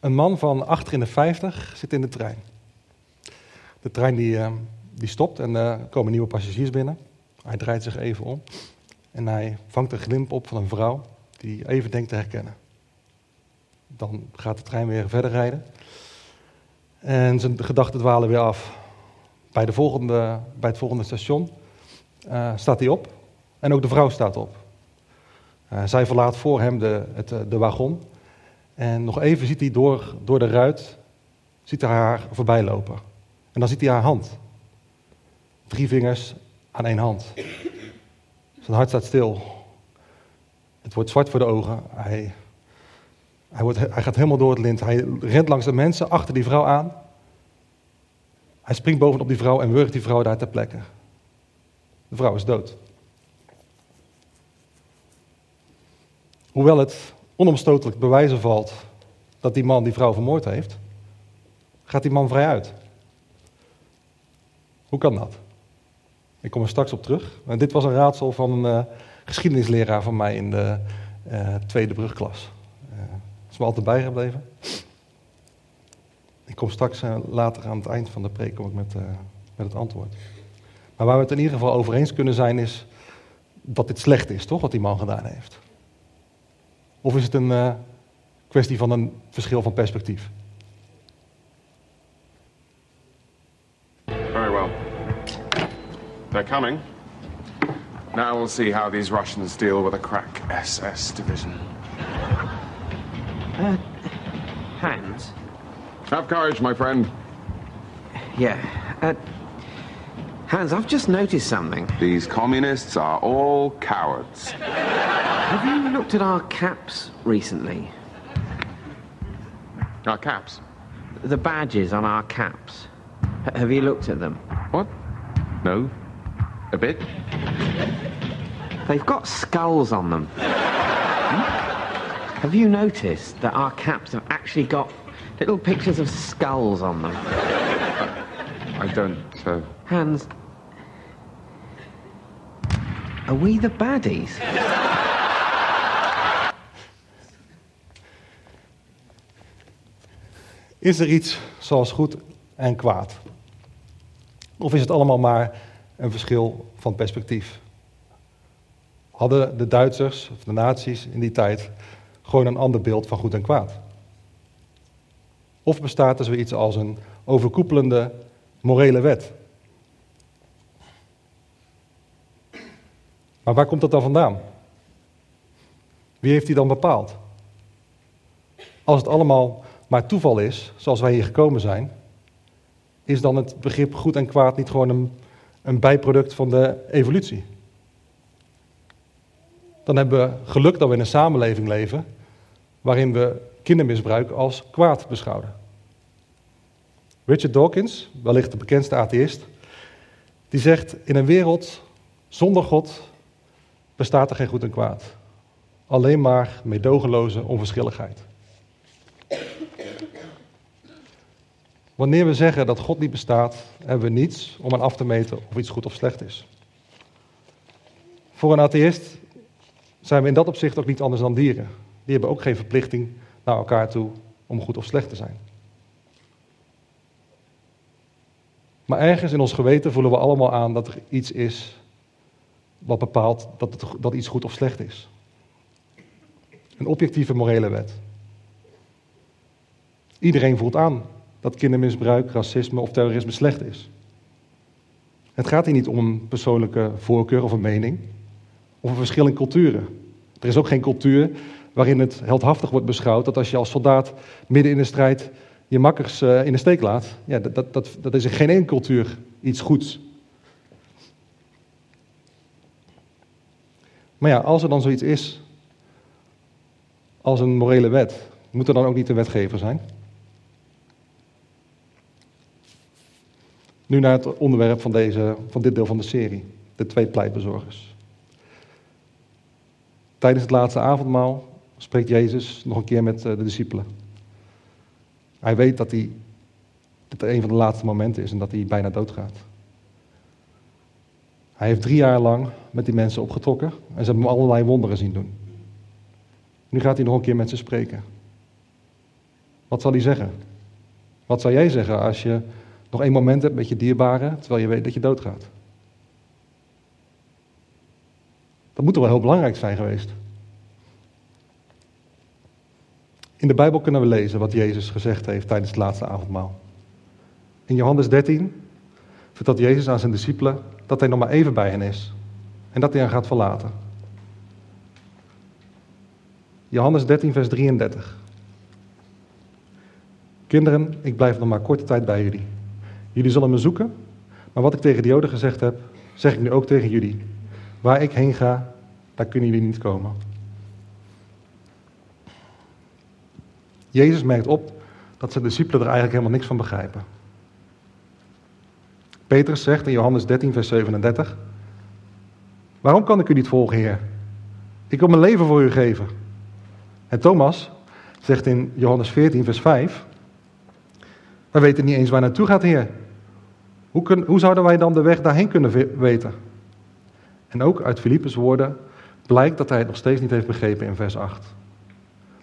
Een man van achter in de 50 zit in de trein. De trein die, eh, die stopt en er komen nieuwe passagiers binnen. Hij draait zich even om en hij vangt een glimp op van een vrouw die even denkt te herkennen. Dan gaat de trein weer verder rijden. En zijn gedachten dwalen weer af. Bij, de volgende, bij het volgende station uh, staat hij op en ook de vrouw staat op. Zij verlaat voor hem de, het, de wagon. En nog even ziet hij door, door de ruit ziet hij haar voorbij lopen. En dan ziet hij haar hand. Drie vingers aan één hand. Zijn hart staat stil. Het wordt zwart voor de ogen. Hij, hij, wordt, hij gaat helemaal door het lint. Hij rent langs de mensen achter die vrouw aan. Hij springt bovenop die vrouw en wurgt die vrouw daar ter plekke. De vrouw is dood. Hoewel het onomstotelijk bewijzen valt dat die man die vrouw vermoord heeft, gaat die man vrij uit. Hoe kan dat? Ik kom er straks op terug. En dit was een raadsel van een uh, geschiedenisleraar van mij in de uh, tweede brugklas. Uh, is me altijd bijgebleven. Ik kom straks later aan het eind van de preek kom ik met, met het antwoord. Maar waar we het in ieder geval over eens kunnen zijn is dat dit slecht is, toch, wat die man gedaan heeft? Of is het een uh, kwestie van een verschil van perspectief? Very well. They're coming. Now we'll see how these Russians deal with a crack SS division. Uh, Hans? Have courage, my friend. Yeah. Uh, Hans, I've just noticed something. These communists are all cowards. Have you looked at our caps recently? Our caps? The badges on our caps. H- have you looked at them? What? No. A bit? They've got skulls on them. Have you noticed that our caps have actually got little pictures of skulls on them? I don't. Uh... Hans, are we the baddies? Is er iets zoals goed en kwaad? Of is het allemaal maar een verschil van perspectief? Hadden de Duitsers of de nazi's in die tijd gewoon een ander beeld van goed en kwaad? Of bestaat er zoiets als een overkoepelende morele wet? Maar waar komt dat dan vandaan? Wie heeft die dan bepaald? Als het allemaal maar toeval is, zoals wij hier gekomen zijn, is dan het begrip goed en kwaad niet gewoon een, een bijproduct van de evolutie? Dan hebben we geluk dat we in een samenleving leven waarin we kindermisbruik als kwaad beschouwen. Richard Dawkins, wellicht de bekendste atheïst, die zegt: In een wereld zonder God bestaat er geen goed en kwaad. Alleen maar meedogenloze onverschilligheid. Wanneer we zeggen dat God niet bestaat, hebben we niets om aan af te meten of iets goed of slecht is. Voor een atheïst zijn we in dat opzicht ook niet anders dan dieren. Die hebben ook geen verplichting naar elkaar toe om goed of slecht te zijn. Maar ergens in ons geweten voelen we allemaal aan dat er iets is wat bepaalt dat, het, dat iets goed of slecht is. Een objectieve morele wet. Iedereen voelt aan dat kindermisbruik, racisme of terrorisme slecht is. Het gaat hier niet om een persoonlijke voorkeur of een mening, of een verschil in culturen. Er is ook geen cultuur waarin het heldhaftig wordt beschouwd dat als je als soldaat midden in de strijd je makkers uh, in de steek laat, ja, dat, dat, dat, is in geen enkele cultuur iets goeds. Maar ja, als er dan zoiets is als een morele wet, moet er dan ook niet de wetgever zijn? Nu naar het onderwerp van, deze, van dit deel van de serie, de twee pleitbezorgers. Tijdens het laatste avondmaal spreekt Jezus nog een keer met eh, de discipelen. Hij weet dat hij, dit een van de laatste momenten is en dat hij bijna doodgaat. Hij heeft drie jaar lang met die mensen opgetrokken en ze hebben hem allerlei wonderen zien doen. Nu gaat hij nog een keer met ze spreken. Wat zal hij zeggen? Wat zou jij zeggen als je nog één moment hebt met je dierbaren, terwijl je weet dat je doodgaat? Dat moet toch wel heel belangrijk zijn geweest. In de Bijbel kunnen we lezen wat Jezus gezegd heeft tijdens het laatste avondmaal. In Johannes 13 vertelt Jezus aan zijn discipelen dat hij nog maar even bij hen is en dat hij hen gaat verlaten. Johannes 13, vers 33. Kinderen, ik blijf nog maar korte tijd bij jullie. Jullie zullen me zoeken, maar wat ik tegen de Joden gezegd heb, zeg ik nu ook tegen jullie. Waar ik heen ga, daar kunnen jullie niet komen. Jezus merkt op dat zijn discipelen er eigenlijk helemaal niks van begrijpen. Petrus zegt in Johannes 13, vers 37: Waarom kan ik u niet volgen, Heer? Ik wil mijn leven voor u geven. En Thomas zegt in Johannes 14, vers 5: Wij weten niet eens waar naartoe gaat, Heer. Hoe, hoe zouden wij dan de weg daarheen kunnen weten? En ook uit Filippus' woorden blijkt dat hij het nog steeds niet heeft begrepen in vers 8.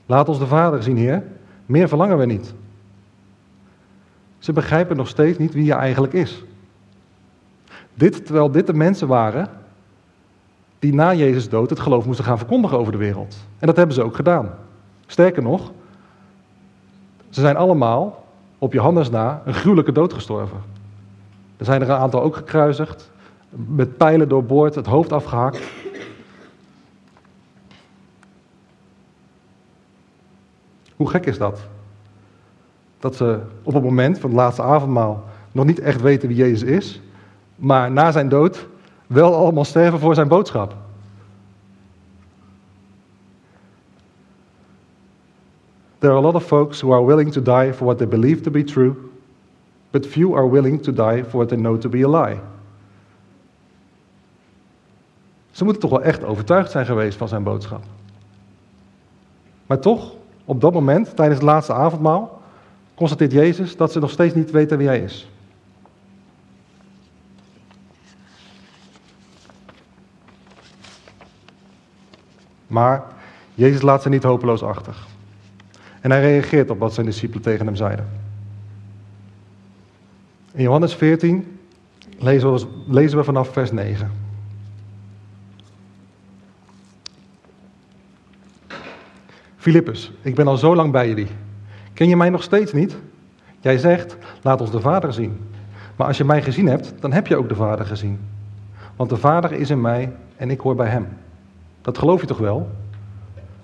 Laat ons de Vader zien, Heer. Meer verlangen we niet. Ze begrijpen nog steeds niet wie je eigenlijk is. Dit, terwijl dit de mensen waren die na Jezus dood het geloof moesten gaan verkondigen over de wereld. En dat hebben ze ook gedaan. Sterker nog, ze zijn allemaal op Johannes na een gruwelijke dood gestorven. Er zijn er een aantal ook gekruisigd, met pijlen doorboord, het hoofd afgehakt. Hoe gek is dat? Dat ze op het moment van het laatste avondmaal nog niet echt weten wie Jezus is, maar na zijn dood wel allemaal sterven voor zijn boodschap. There are a lot of folks who are willing to die for what they believe to be true, but few are willing to die for what they know to be a lie. Ze moeten toch wel echt overtuigd zijn geweest van zijn boodschap. Maar toch, op dat moment, tijdens het laatste avondmaal, constateert Jezus dat ze nog steeds niet weten wie hij is. Maar Jezus laat ze niet hopeloos achter. En hij reageert op wat zijn discipelen tegen hem zeiden. In Johannes 14 lezen we, lezen we vanaf vers 9. Filippus, ik ben al zo lang bij jullie. Ken je mij nog steeds niet? Jij zegt, laat ons de Vader zien. Maar als je mij gezien hebt, dan heb je ook de Vader gezien. Want de Vader is in mij en ik hoor bij hem. Dat geloof je toch wel?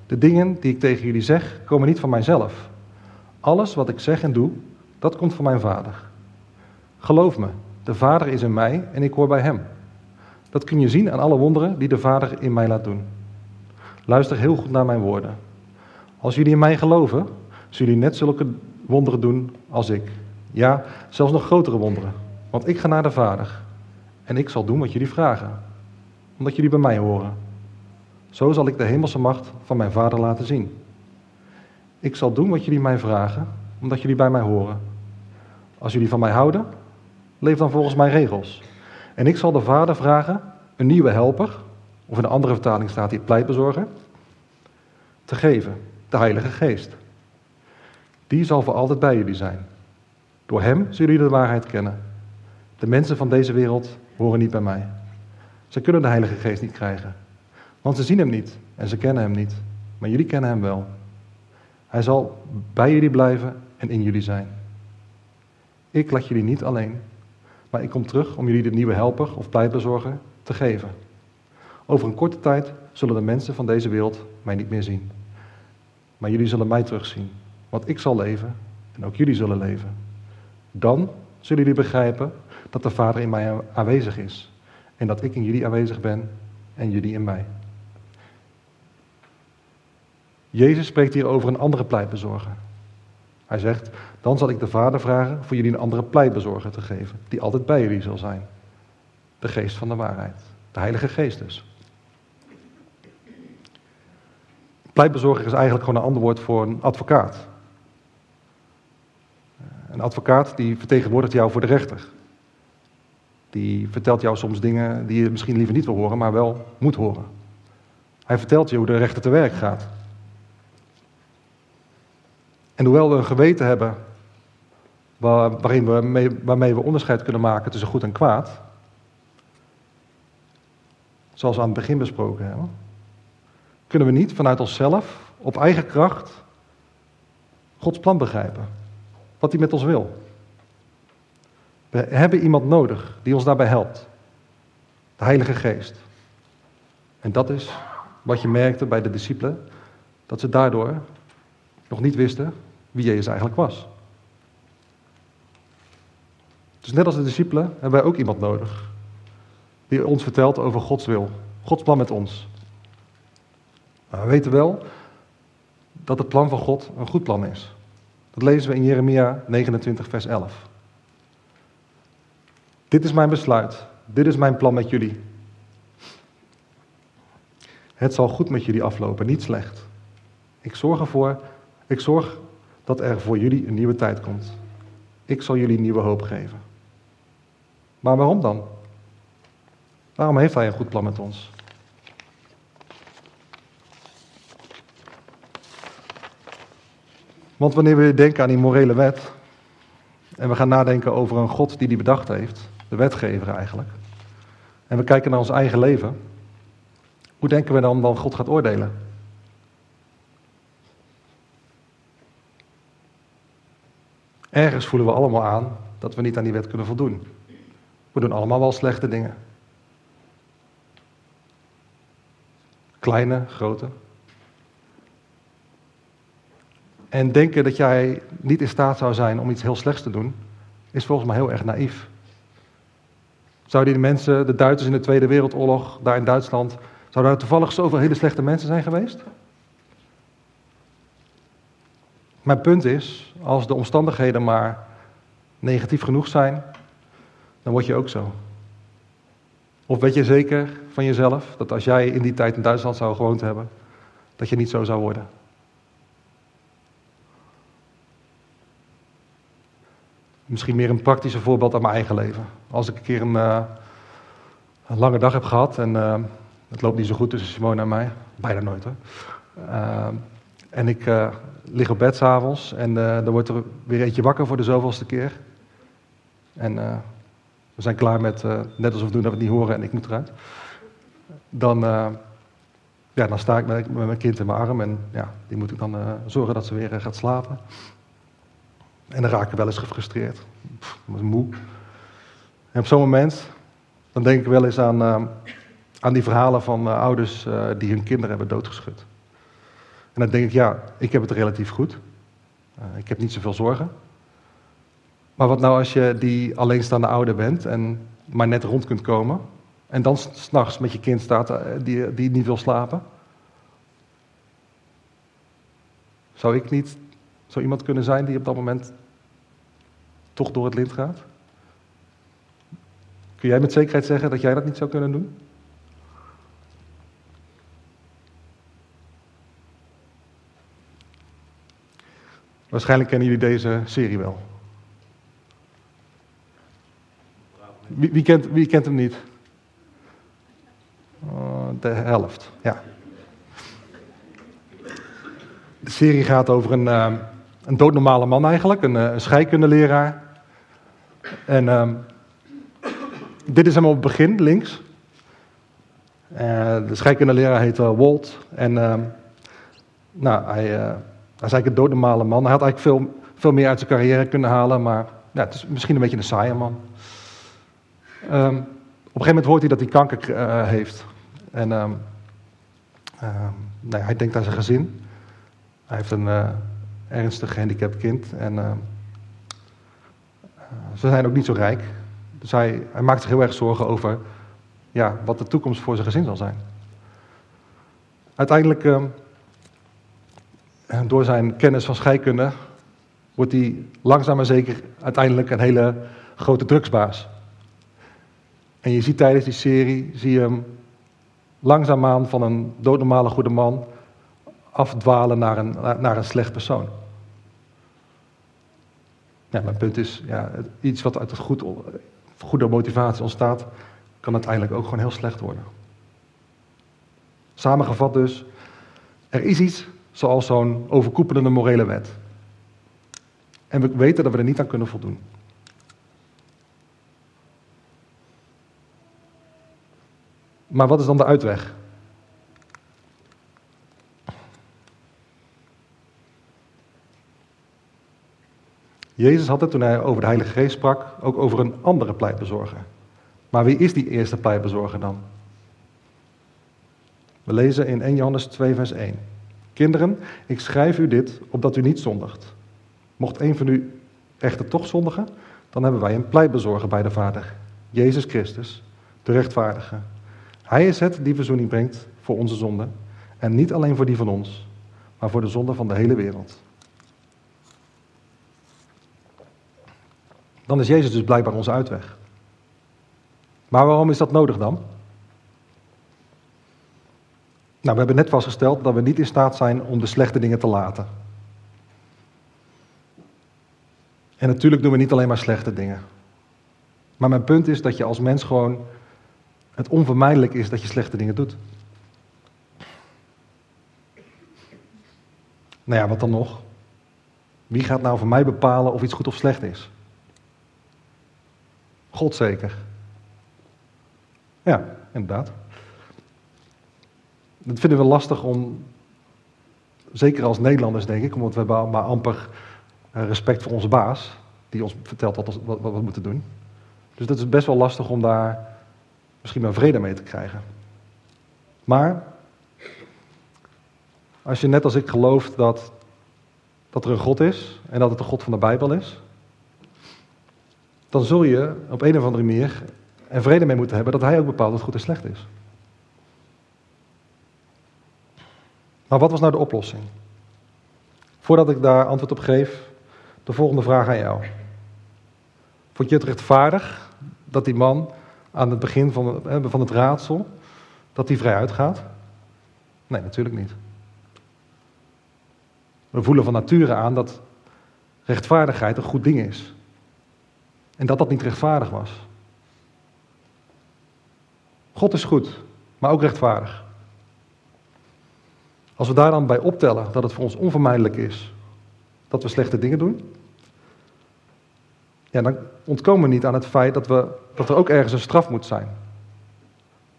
De dingen die ik tegen jullie zeg, komen niet van mijzelf. Alles wat ik zeg en doe, dat komt van mijn Vader. Geloof me, de Vader is in mij en ik hoor bij hem. Dat kun je zien aan alle wonderen die de Vader in mij laat doen. Luister heel goed naar mijn woorden. Als jullie in mij geloven, zullen jullie net zulke wonderen doen als ik. Ja, zelfs nog grotere wonderen. Want ik ga naar de Vader. En ik zal doen wat jullie vragen. Omdat jullie bij mij horen. Zo zal ik de hemelse macht van mijn Vader laten zien. Ik zal doen wat jullie mij vragen, omdat jullie bij mij horen. Als jullie van mij houden, leef dan volgens mijn regels. En ik zal de Vader vragen een nieuwe helper, of in een andere vertaling staat hier pleitbezorger, te geven, de Heilige Geest. Die zal voor altijd bij jullie zijn. Door Hem zullen jullie de waarheid kennen. De mensen van deze wereld horen niet bij mij. Ze kunnen de Heilige Geest niet krijgen, want ze zien Hem niet en ze kennen Hem niet. Maar jullie kennen Hem wel. Hij zal bij jullie blijven en in jullie zijn. Ik laat jullie niet alleen, maar ik kom terug om jullie de nieuwe helper of pleitbezorger te geven. Over een korte tijd zullen de mensen van deze wereld mij niet meer zien. Maar jullie zullen mij terugzien, want ik zal leven en ook jullie zullen leven. Dan zullen jullie begrijpen dat de Vader in mij aanwezig is en dat ik in jullie aanwezig ben en jullie in mij. Jezus spreekt hier over een andere pleitbezorger. Hij zegt, dan zal ik de Vader vragen voor jullie een andere pleitbezorger te geven, die altijd bij jullie zal zijn. De geest van de waarheid. De Heilige Geest dus. Pleitbezorger is eigenlijk gewoon een ander woord voor een advocaat. Een advocaat die vertegenwoordigt jou voor de rechter. Die vertelt jou soms dingen die je misschien liever niet wil horen, maar wel moet horen. Hij vertelt je hoe de rechter te werk gaat. En hoewel we een geweten hebben waar, waarin we mee, waarmee we onderscheid kunnen maken tussen goed en kwaad, zoals we aan het begin besproken hebben, kunnen we niet vanuit onszelf, op eigen kracht, Gods plan begrijpen. Wat hij met ons wil. We hebben iemand nodig die ons daarbij helpt. De Heilige Geest. En dat is wat je merkte bij de discipelen, dat ze daardoor nog niet wisten wie Jezus eigenlijk was. Dus net als de discipelen hebben wij ook iemand nodig die ons vertelt over Gods wil, Gods plan met ons. Maar we weten wel dat het plan van God een goed plan is. Dat lezen we in Jeremia 29, vers 11. Dit is mijn besluit. Dit is mijn plan met jullie. Het zal goed met jullie aflopen, niet slecht. Ik zorg ervoor, ik zorg dat er voor jullie een nieuwe tijd komt. Ik zal jullie nieuwe hoop geven. Maar waarom dan? Waarom heeft hij een goed plan met ons? Want wanneer we denken aan die morele wet en we gaan nadenken over een God die die bedacht heeft, de wetgever eigenlijk, en we kijken naar ons eigen leven, hoe denken we dan dat God gaat oordelen? Ergens voelen we allemaal aan dat we niet aan die wet kunnen voldoen. We doen allemaal wel slechte dingen. Kleine, grote. En denken dat jij niet in staat zou zijn om iets heel slechts te doen, is volgens mij heel erg naïef. Zouden die mensen, de Duitsers in de Tweede Wereldoorlog, daar in Duitsland, zouden er toevallig zoveel hele slechte mensen zijn geweest? Mijn punt is, als de omstandigheden maar negatief genoeg zijn, dan word je ook zo. Of weet je zeker van jezelf dat als jij in die tijd in Duitsland zou gewoond hebben, dat je niet zo zou worden? Misschien meer een praktische voorbeeld uit mijn eigen leven. Als ik een keer een, een lange dag heb gehad en uh, het loopt niet zo goed tussen Simone en mij, bijna nooit hoor. Uh, en ik lig op bed s'avonds en dan wordt er weer eentje wakker voor de zoveelste keer. En we zijn klaar met, net alsof we doen dat we het niet horen en ik moet eruit. Dan, ja, dan sta ik met, met, mijn kind in mijn arm en ja, die moet ik dan zorgen dat ze weer gaat slapen. En dan raak ik wel eens gefrustreerd. Moe. En op zo'n moment, dan denk ik wel eens aan, uh, aan die verhalen van uh, ouders uh, die hun kinderen hebben doodgeschud. En dan denk ik, ja, ik heb het relatief goed. ik heb niet zoveel zorgen. Maar wat nou als je die alleenstaande ouder bent en maar net rond kunt komen. En dan s'nachts met je kind staat die, die niet wil slapen. Zou ik niet zou iemand kunnen zijn die op dat moment toch door het lint gaat? Kun jij met zekerheid zeggen dat jij dat niet zou kunnen doen? Waarschijnlijk kennen jullie deze serie wel. Wie, wie, kent, kent, hem niet? Uh, de helft, ja. De serie gaat over een, uh, een doodnormale man eigenlijk, een, een scheikundeleraar. En uh, dit is hem op het begin, links. Uh, de scheikundeleraar heet uh, Walt. En ehm, nou, hij, hij is eigenlijk een doodnormale man. Hij had eigenlijk veel, veel meer uit zijn carrière kunnen halen, maar ja, het is misschien een beetje een saaie man. Um, op een gegeven moment hoort hij dat hij kanker heeft. En nou, hij denkt aan zijn gezin. Hij heeft een ernstig gehandicapt kind en ze zijn ook niet zo rijk. Dus hij, hij, maakt zich heel erg zorgen over ja, wat de toekomst voor zijn gezin zal zijn. Uiteindelijk, uh, door zijn kennis van scheikunde, wordt hij langzaam maar zeker uiteindelijk een hele grote drugsbaas. En je ziet tijdens die serie, zie je hem langzaamaan van een doodnormale goede man afdwalen naar een, naar een slecht persoon. Ja, mijn punt is, ja, iets wat uit het goed, goede motivatie ontstaat, kan uiteindelijk ook gewoon heel slecht worden. Samengevat dus, er is iets zoals zo'n overkoepelende morele wet. En we weten dat we er niet aan kunnen voldoen. Maar wat is dan de uitweg? Jezus had het toen hij over de Heilige Geest sprak ook over een andere pleitbezorger. Maar wie is die eerste pleitbezorger dan? We lezen in 1 Johannes 2, vers 1. Kinderen, ik schrijf u dit opdat u niet zondigt. Mocht een van u echter toch zondigen, dan hebben wij een pleitbezorger bij de Vader, Jezus Christus, de rechtvaardige. Hij is het die verzoening brengt voor onze zonden. En niet alleen voor die van ons, maar voor de zonde van de hele wereld. Dan is Jezus dus blijkbaar onze uitweg. Maar waarom is dat nodig dan? Nou, we hebben net vastgesteld dat we niet in staat zijn om de slechte dingen te laten. En natuurlijk doen we niet alleen maar slechte dingen. Maar mijn punt is dat je als mens gewoon het onvermijdelijk is dat je slechte dingen doet. Nou ja, wat dan nog? Wie gaat nou voor mij bepalen of iets goed of slecht is? God zeker. Ja, inderdaad. Dat vinden we lastig om, zeker als Nederlanders denk ik, omdat we hebben maar amper eh, respect voor onze baas, die ons vertelt wat, wat, wat we moeten doen. Dus dat is best wel lastig om daar misschien wel vrede mee te krijgen. Maar als je net als ik gelooft dat, dat er een God is en dat het de God van de Bijbel is, dan zul je op een of andere manier er vrede mee moeten hebben dat Hij ook bepaalt wat goed en slecht is. Maar wat was nou de oplossing? Voordat ik daar antwoord op geef, de volgende vraag aan jou. Vond je het rechtvaardig dat die man aan het begin van, van het raadsel, dat hij vrij uitgaat? Nee, natuurlijk niet. We voelen van nature aan dat rechtvaardigheid een goed ding is. En dat dat niet rechtvaardig was. God is goed, maar ook rechtvaardig. Als we daar dan bij optellen dat het voor ons onvermijdelijk is dat we slechte dingen doen, ja, dan ontkomen we niet aan het feit dat, we, dat er ook ergens een straf moet zijn.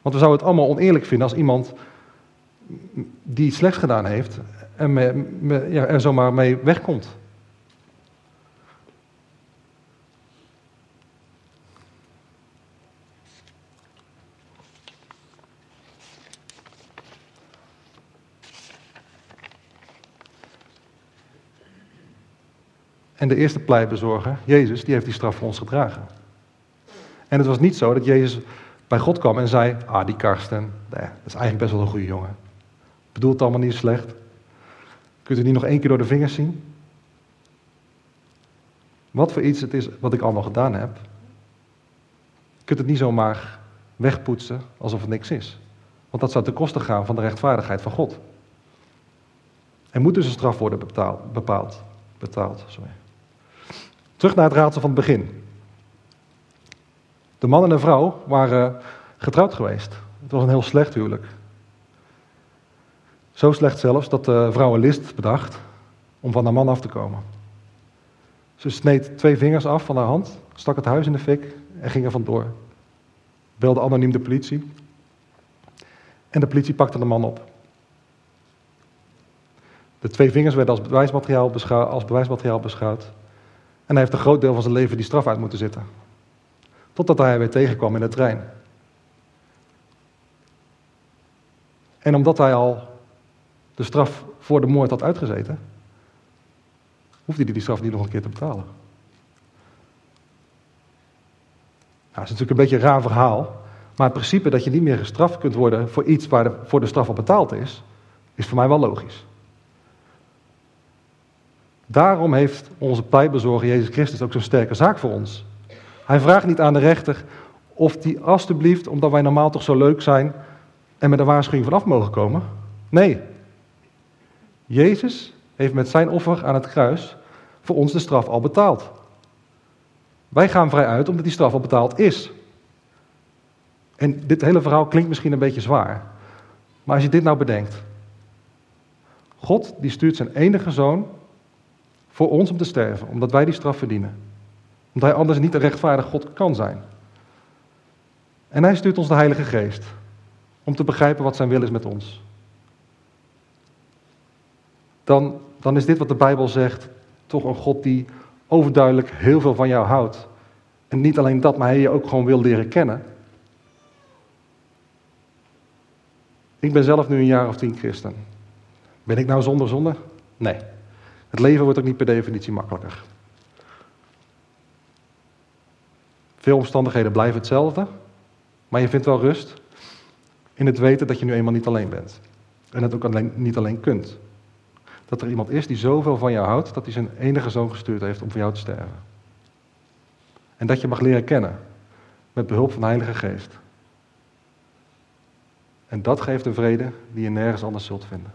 Want we zouden het allemaal oneerlijk vinden als iemand die iets slechts gedaan heeft en me, ja, er zomaar mee wegkomt. En de eerste pleitbezorger, Jezus, die heeft die straf voor ons gedragen. En het was niet zo dat Jezus bij God kwam en zei: Ah, die Karsten, dat is eigenlijk best wel een goede jongen. Bedoelt het allemaal niet slecht. Kunt u niet nog één keer door de vingers zien? Wat voor iets het is wat ik allemaal gedaan heb. Kunt het niet zomaar wegpoetsen alsof het niks is. Want dat zou ten koste gaan van de rechtvaardigheid van God. Er moet dus een straf worden betaald. bepaald, betaald sorry. Terug naar het raadsel van het begin. De man en de vrouw waren getrouwd geweest. Het was een heel slecht huwelijk. Zo slecht zelfs dat de vrouw een list bedacht om van haar man af te komen. Ze sneed twee vingers af van haar hand, stak het huis in de fik en ging er vandoor. Belde anoniem de politie. En de politie pakte de man op. De twee vingers werden als bewijsmateriaal, als bewijsmateriaal beschouwd. En hij heeft een groot deel van zijn leven die straf uit moeten zitten. Totdat hij weer tegenkwam in de trein. En omdat hij al de straf voor de moord had uitgezeten, hoefde hij die straf niet nog een keer te betalen. Nou, dat is natuurlijk een beetje een raar verhaal. Maar het principe dat je niet meer gestraft kunt worden voor iets waar de, voor de straf al betaald is, is voor mij wel logisch. Daarom heeft onze pleitbezorger Jezus Christus ook zo'n sterke zaak voor ons. Hij vraagt niet aan de rechter of die alstublieft, omdat wij normaal toch zo leuk zijn en met een waarschuwing vanaf mogen komen. Nee. Jezus heeft met zijn offer aan het kruis voor ons de straf al betaald. Wij gaan vrij uit omdat die straf al betaald is. En dit hele verhaal klinkt misschien een beetje zwaar. Maar als je dit nou bedenkt. God die stuurt zijn enige zoon Voor ons om te sterven, omdat wij die straf verdienen. Omdat hij anders niet een rechtvaardig God kan zijn. En hij stuurt ons de Heilige Geest om te begrijpen wat zijn wil is met ons. Dan, dan is dit wat de Bijbel zegt toch een God die overduidelijk heel veel van jou houdt. En niet alleen dat, maar hij je ook gewoon wil leren kennen. Ik ben zelf nu een jaar of tien christen. Ben ik nou zonder zonde? Nee. Het leven wordt ook niet per definitie makkelijker. Veel omstandigheden blijven hetzelfde, maar je vindt wel rust in het weten dat je nu eenmaal niet alleen bent. En het ook alleen, niet alleen kunt. Dat er iemand is die zoveel van jou houdt dat hij zijn enige zoon gestuurd heeft om voor jou te sterven. En dat je mag leren kennen met behulp van de Heilige Geest. En dat geeft een vrede die je nergens anders zult vinden.